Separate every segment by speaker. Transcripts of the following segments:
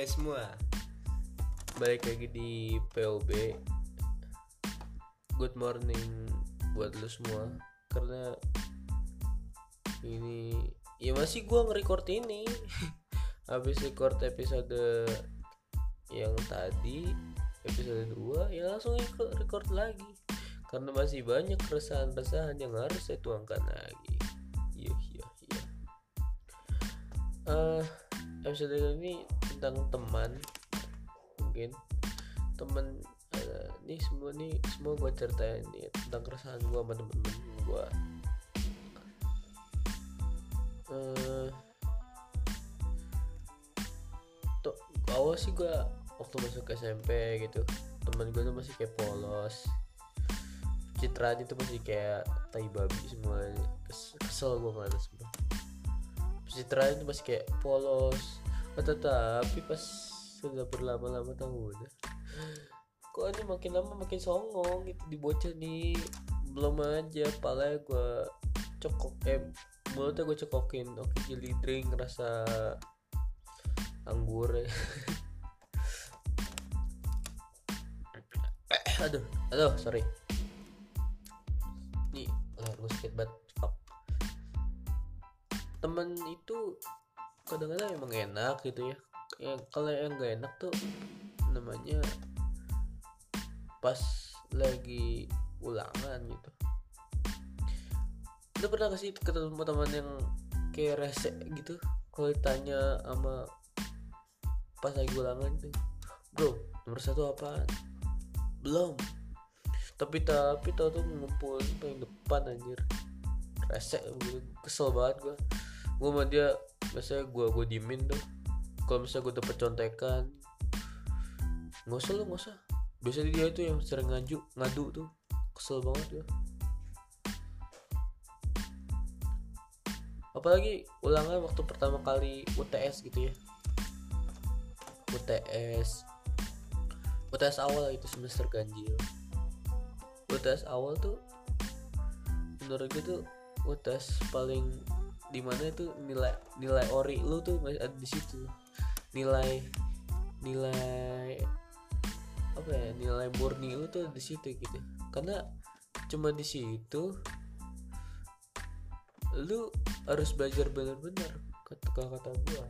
Speaker 1: Hai semua. Balik lagi di POB Good morning buat lu semua. Karena Ini Ya masih gua nge-record ini. Habis record episode Yang tadi Episode 2 Ya langsung record lagi. Karena masih banyak keresahan-keresahan Yang harus saya tuangkan lagi. Iya iya iya. Eh, episode ini tentang teman mungkin. Teman eh, ini semua nih semua gue ceritain nih tentang keresahan gue sama temen-temen gue eh tuh awal sih gue waktu masuk SMP gitu teman gue tuh masih kayak polos. Citranya tuh masih kayak tai babi semuanya Kes- kesel gue mana semua. Citranya tuh masih kayak polos tetapi pas sudah berlama-lama tahun kok ini makin lama makin songong gitu. Di bocah nih belum aja pala gue cokok eh mulutnya gue cokokin oke jadi drink rasa anggur ya. aduh aduh sorry. Nih leher gue sakit banget. Fuck. Temen itu kadang-kadang emang enak gitu ya. Yang kalau yang gak enak tuh namanya pas lagi ulangan gitu. Lu pernah gak sih ketemu teman yang kayak rese gitu? Kalau ditanya sama pas lagi ulangan tuh bro nomor satu apaan? Belum. Tapi tapi tau tuh ngumpul paling depan anjir. Rese gitu. kesel banget gua gua sama dia biasanya gua gua diemin tuh. Kalau misalnya gua dapet contekan nggak usah lu nggak usah. Biasanya dia itu yang sering ngaju ngadu tuh. Kesel banget ya apalagi ulangan waktu pertama kali UTS gitu ya. UTS UTS awal itu semester ganjil. UTS awal tuh menurut gue tuh UTS paling di mana itu nilai nilai ori lu tuh ada di situ. Nilai nilai apa ya nilai murni lu tuh di situ gitu. Karena cuma di situ lu harus belajar bener-bener kata kata gua.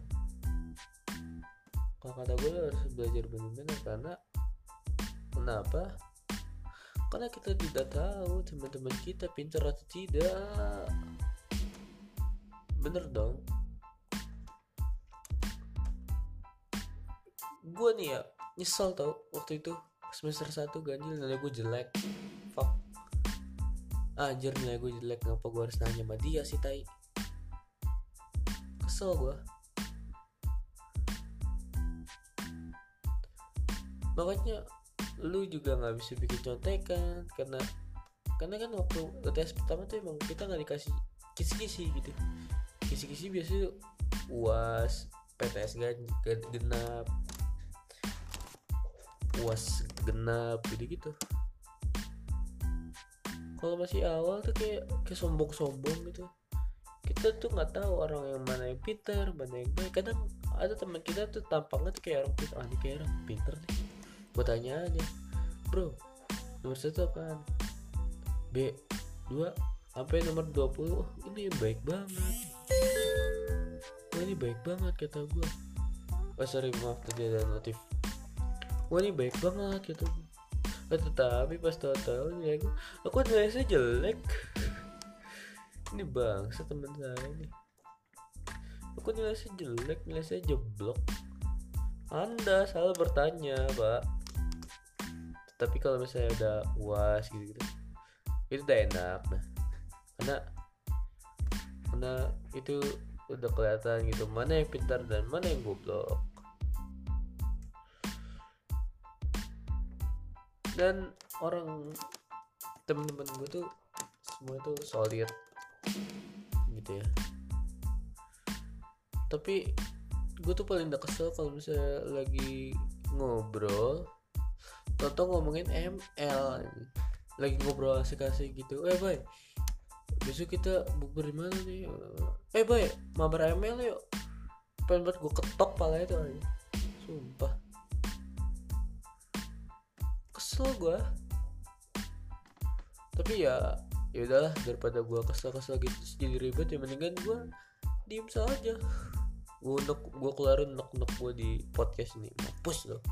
Speaker 1: Kalau kata lu harus belajar bener-bener karena kenapa? Karena kita tidak tahu teman-teman kita pintar atau tidak bener dong. Gue nih ya nyesel tau waktu itu semester 1 ganjil nilai gue jelek. Fuck. Anjir nilai gue jelek ngapa gue harus nanya sama dia sih tai? Kesel gue makanya lu juga nggak bisa bikin contekan karena karena kan waktu UTS pertama tuh emang kita nggak dikasih kisi-kisi gitu kisi-kisi biasanya uas PTS genap. Uas genap gitu gitu. Kalau masih awal tuh kayak kayak sombong-sombong gitu. Kita tuh nggak tahu orang yang mana yang pintar mana yang baik. Kadang ada teman kita tuh tampangnya tuh kayak orang pintar ah kayak orang pintar nih. Gue tanya aja bro nomor satu apaan? B 2 sampai nomor 20 oh ini baik banget wah ini baik banget kata gue oh sorry maaf tadi ada notif. Wah ini baik banget kata gue oh, tetapi pas tahu-tahu nilai gue aku nilai saya jelek? Ini bangsa teman saya nih aku nilai saya jelek? Nilai saya jeblok. Anda salah bertanya pak. Tapi kalau misalnya udah uas gitu gitu itu udah enak nah. Karena karena itu udah kelihatan gitu mana yang pintar dan mana yang goblok. Dan orang temen-temen gue tuh semua tuh solid gitu ya. Tapi gue tuh paling gak kesel kalau misalnya lagi ngobrol Toto ngomongin ML lagi ngobrol asik-asik gitu. Eh boy besok kita bukber di mana nih? Eh boy mabar ML yuk. Pengen banget gue ketok pala itu aja sumpah. Kesel gue tapi ya ya udahlah daripada gue kesel-kesel gitu jadi ribet ya mendingan gue diem saja. Gue unek gue keluarin unek unek gue di podcast ini. Mampus loh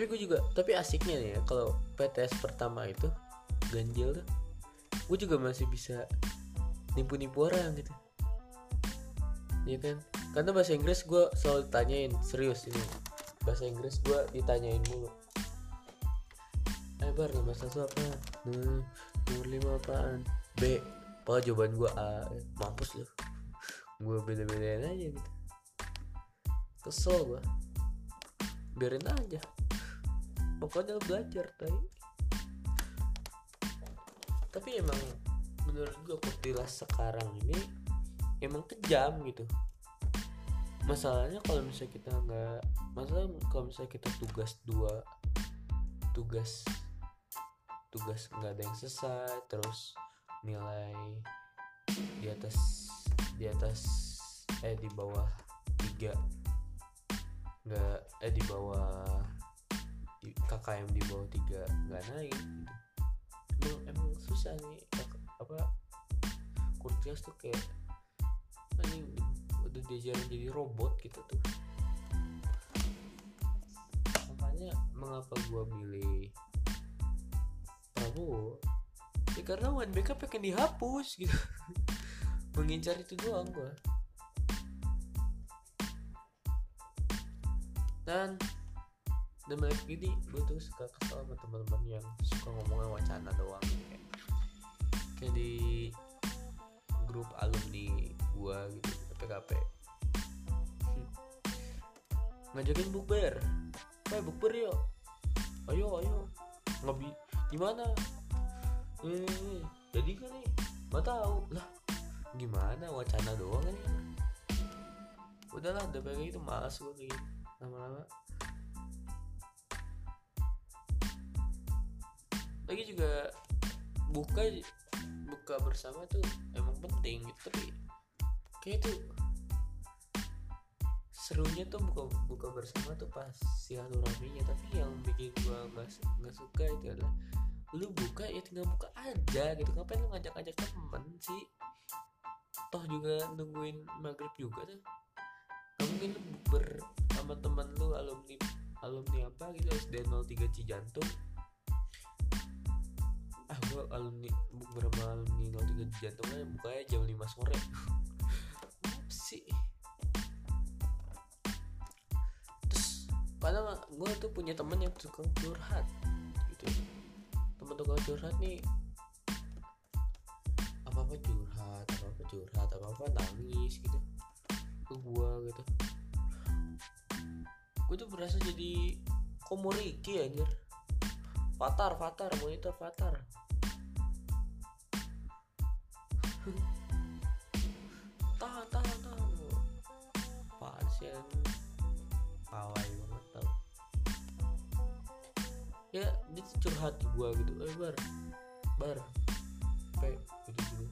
Speaker 1: tapi gue juga tapi asiknya nih ya kalau PTS pertama itu ganjil tuh gue juga masih bisa nipu-nipu orang gitu. Ya kan? Karena bahasa Inggris gue selalu ditanyain serius ini. Bahasa Inggris gue ditanyain mulu. Eh bar nomor satu apa? Hmm, nomor lima apaan? B. Apa jawaban gue A. Eh, mampus loh gue beda-bedain aja gitu. Kesel gue biarin aja pokoknya lo belajar tay tapi emang menurut gue kutilas sekarang ini emang kejam gitu. Masalahnya kalau misalnya kita nggak masalah kalau misalnya kita tugas dua tugas tugas nggak ada yang selesai terus nilai di atas di atas eh di bawah tiga nggak eh di bawah KKM di bawah tiga nggak naik gitu. emang susah nih apa kurtias tuh kayak anjing udah diajarin jadi robot gitu tuh. Makanya mengapa gua milih Prabowo? Ya karena UNBK pengen dihapus gitu. Mengincar itu doang gua. Dan dan balik gini gue tuh suka kesel sama teman-teman yang suka ngomongnya wacana doang kayak, kayak di grup alumni gua gitu PKP ngajakin bukber. Eh bukber yuk. Ayo ayo. Ngobi di mana eh jadi kan nih nggak tahu. Lah gimana wacana doang kan? Udahlah udah kayak gitu malas gue kayak gitu. Lama-lama lagi juga buka buka bersama tuh emang penting gitu tapi kayak tuh serunya tuh buka buka bersama tuh pas silaturahminya. Tapi yang bikin gua nggak suka itu adalah lu buka ya tinggal buka aja gitu. Ngapain lu ngajak-ngajak temen sih? Toh juga nungguin maghrib juga tuh. Mungkin lu ber sama temen lu alumni alumni apa gitu SD 03 Cijantung gua alumni beberapa alumni 03 Cijantung aja bukanya jam 5 sore. Sih? Terus padahal gue tuh punya temen yang suka curhat gitu. Temen tukang curhat nih apa apa curhat apa apa curhat apa apa nangis gitu. Ke gue gitu. Gue tuh berasa jadi komoriki anjir. Fatar, Fatar, monitor Fatar anjing pawai banget tau. Ya dia curhat ke gua gitu. Eh bar. Bar. Pe gitu gitu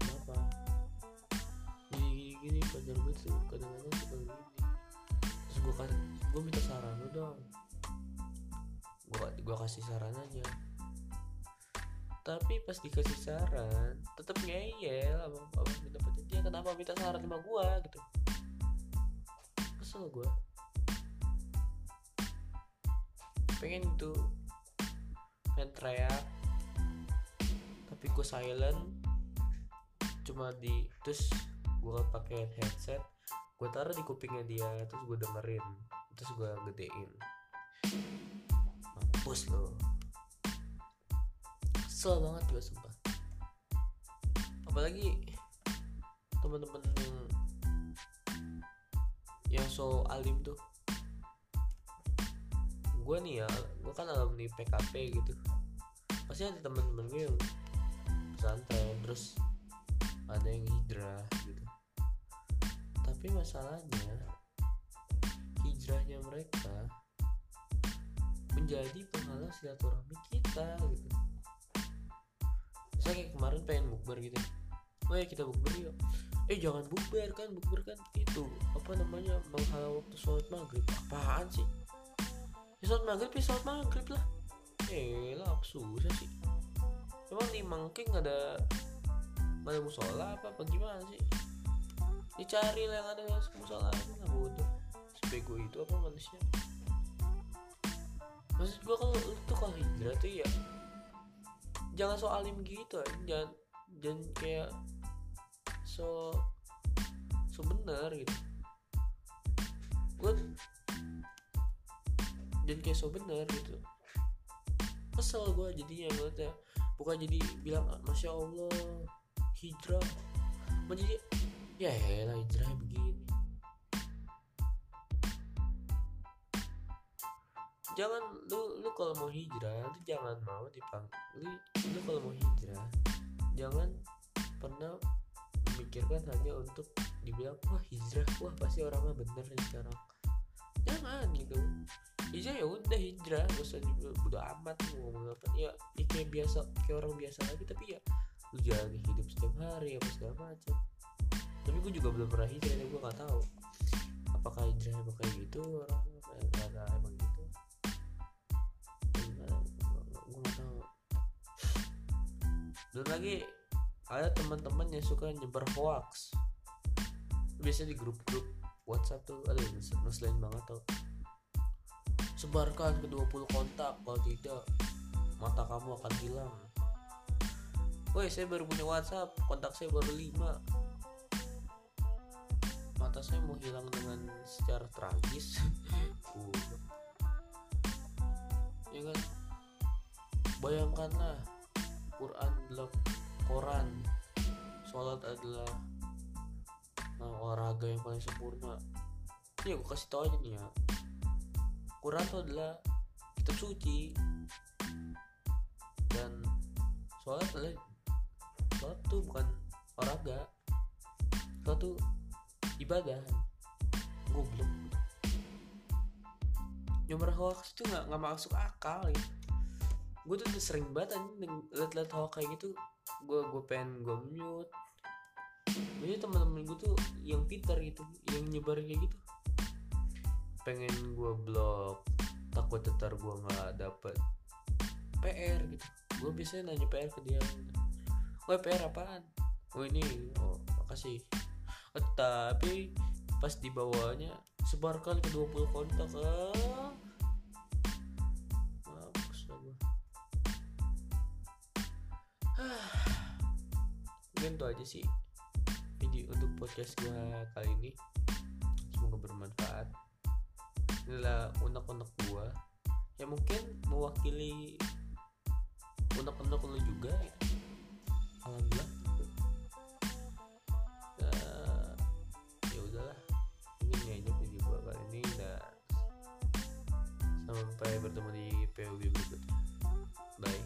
Speaker 1: kenapa? Gini gini, gini pacar gue tuh kadang-kadang suka gini. Terus gua kasih gua minta saran lu dong. Gua gua kasih saran aja. Tapi pas dikasih saran tetap ngeyel abang abang minta dia kenapa minta saran sama gua gitu kesel gua. Pengen itu pengen teriak tapi gue silent. Cuma di terus gue pakai headset gue taruh di kupingnya dia terus gue dengerin terus gue gedein. Mampus lo kesel banget gue sumpah. Apalagi teman-teman yang yang so alim tuh? Gue nih ya gue kan alumni PKP gitu. Pasti ada temen-temen gue yang pesantren terus ada yang hijrah gitu. Tapi masalahnya hijrahnya mereka menjadi penghalang silaturahmi kita gitu. Misalnya kayak kemarin pengen bukber gitu. Oh ya kita bukber yuk. Eh jangan bukber kan bukber kan itu apa namanya menghalau waktu sholat maghrib? Apaan sih? Ya sholat maghrib ya sholat maghrib lah. Eh lah aku susah sih. Emang di Mangking ada ada musola apa apa gimana sih? Dicari lah yang ada musola itu nggak bodoh. Sebego itu apa manusia? Maksud gua kalau tuh kalau hijrah tuh ya jangan so alim gitu aja jangan jangan kayak so so bener gitu gue jangan kayak so bener gitu. Kesel gue jadinya ngeliatnya bukan jadi bilang masya allah hijrah. Mau jadi ya lah hijrah begini. Jangan lu lu kalau mau hijrah lu jangan mau dipang lu lu kalau mau hijrah jangan pernah memikirkan hanya untuk dibilang wah hijrah wah pasti orangnya bener nih sekarang jangan gitu. Hijrah ya udah hijrah gak usah bodo amat mau ngomong apa. Ya, ya kayak biasa kayak orang biasa lagi tapi ya lu jalani hidup setiap hari apa segala macam. Tapi gue juga belum pernah hijrah jadi gue nggak tahu apakah hijrah emang kayak gitu orang nggak emang gitu. Gue nggak tahu. Dan lagi ada teman-teman yang suka nyebar hoax. Biasanya di grup-grup WhatsApp tuh yang ngeselin banget tuh sebarkan ke 20 kontak kalau tidak mata kamu akan hilang. Woi saya baru punya WhatsApp kontak saya baru 5 mata saya mau hilang dengan secara tragis. Ya kan? Bayangkanlah Quran adalah Quran sholat adalah nah, olahraga yang paling sempurna. Ini aku kasih tau aja nih ya. Quran itu adalah kitab suci. Dan sholat adalah sholat tuh bukan olahraga. Sholat tuh ibadah. Goblok. Nyumber hoax itu nggak nggak masuk akal ya. Gue tuh sering banget anjing liat-liat hoax kayak gitu. Gue gue pengen gue mute Biasanya teman-teman gue tuh yang pintar gitu yang nyebar kayak gitu. Pengen gue blok takut tetar gue nggak dapet PR gitu. Gue biasanya nanya PR ke dia. Oh PR apaan? Oh ini oh makasih. Oh, tapi pas di bawahnya sebarkan ke 20 kontak ah mampus gue mungkin itu aja sih untuk podcast gue kali ini. Semoga bermanfaat. Inilah unek-unek gue yang mungkin mewakili unek-unek lo juga ya. alhamdulillah. Eh, ya udahlah. Ini aja video gue kali ini dan sampai bertemu di POV berikutnya. Bye.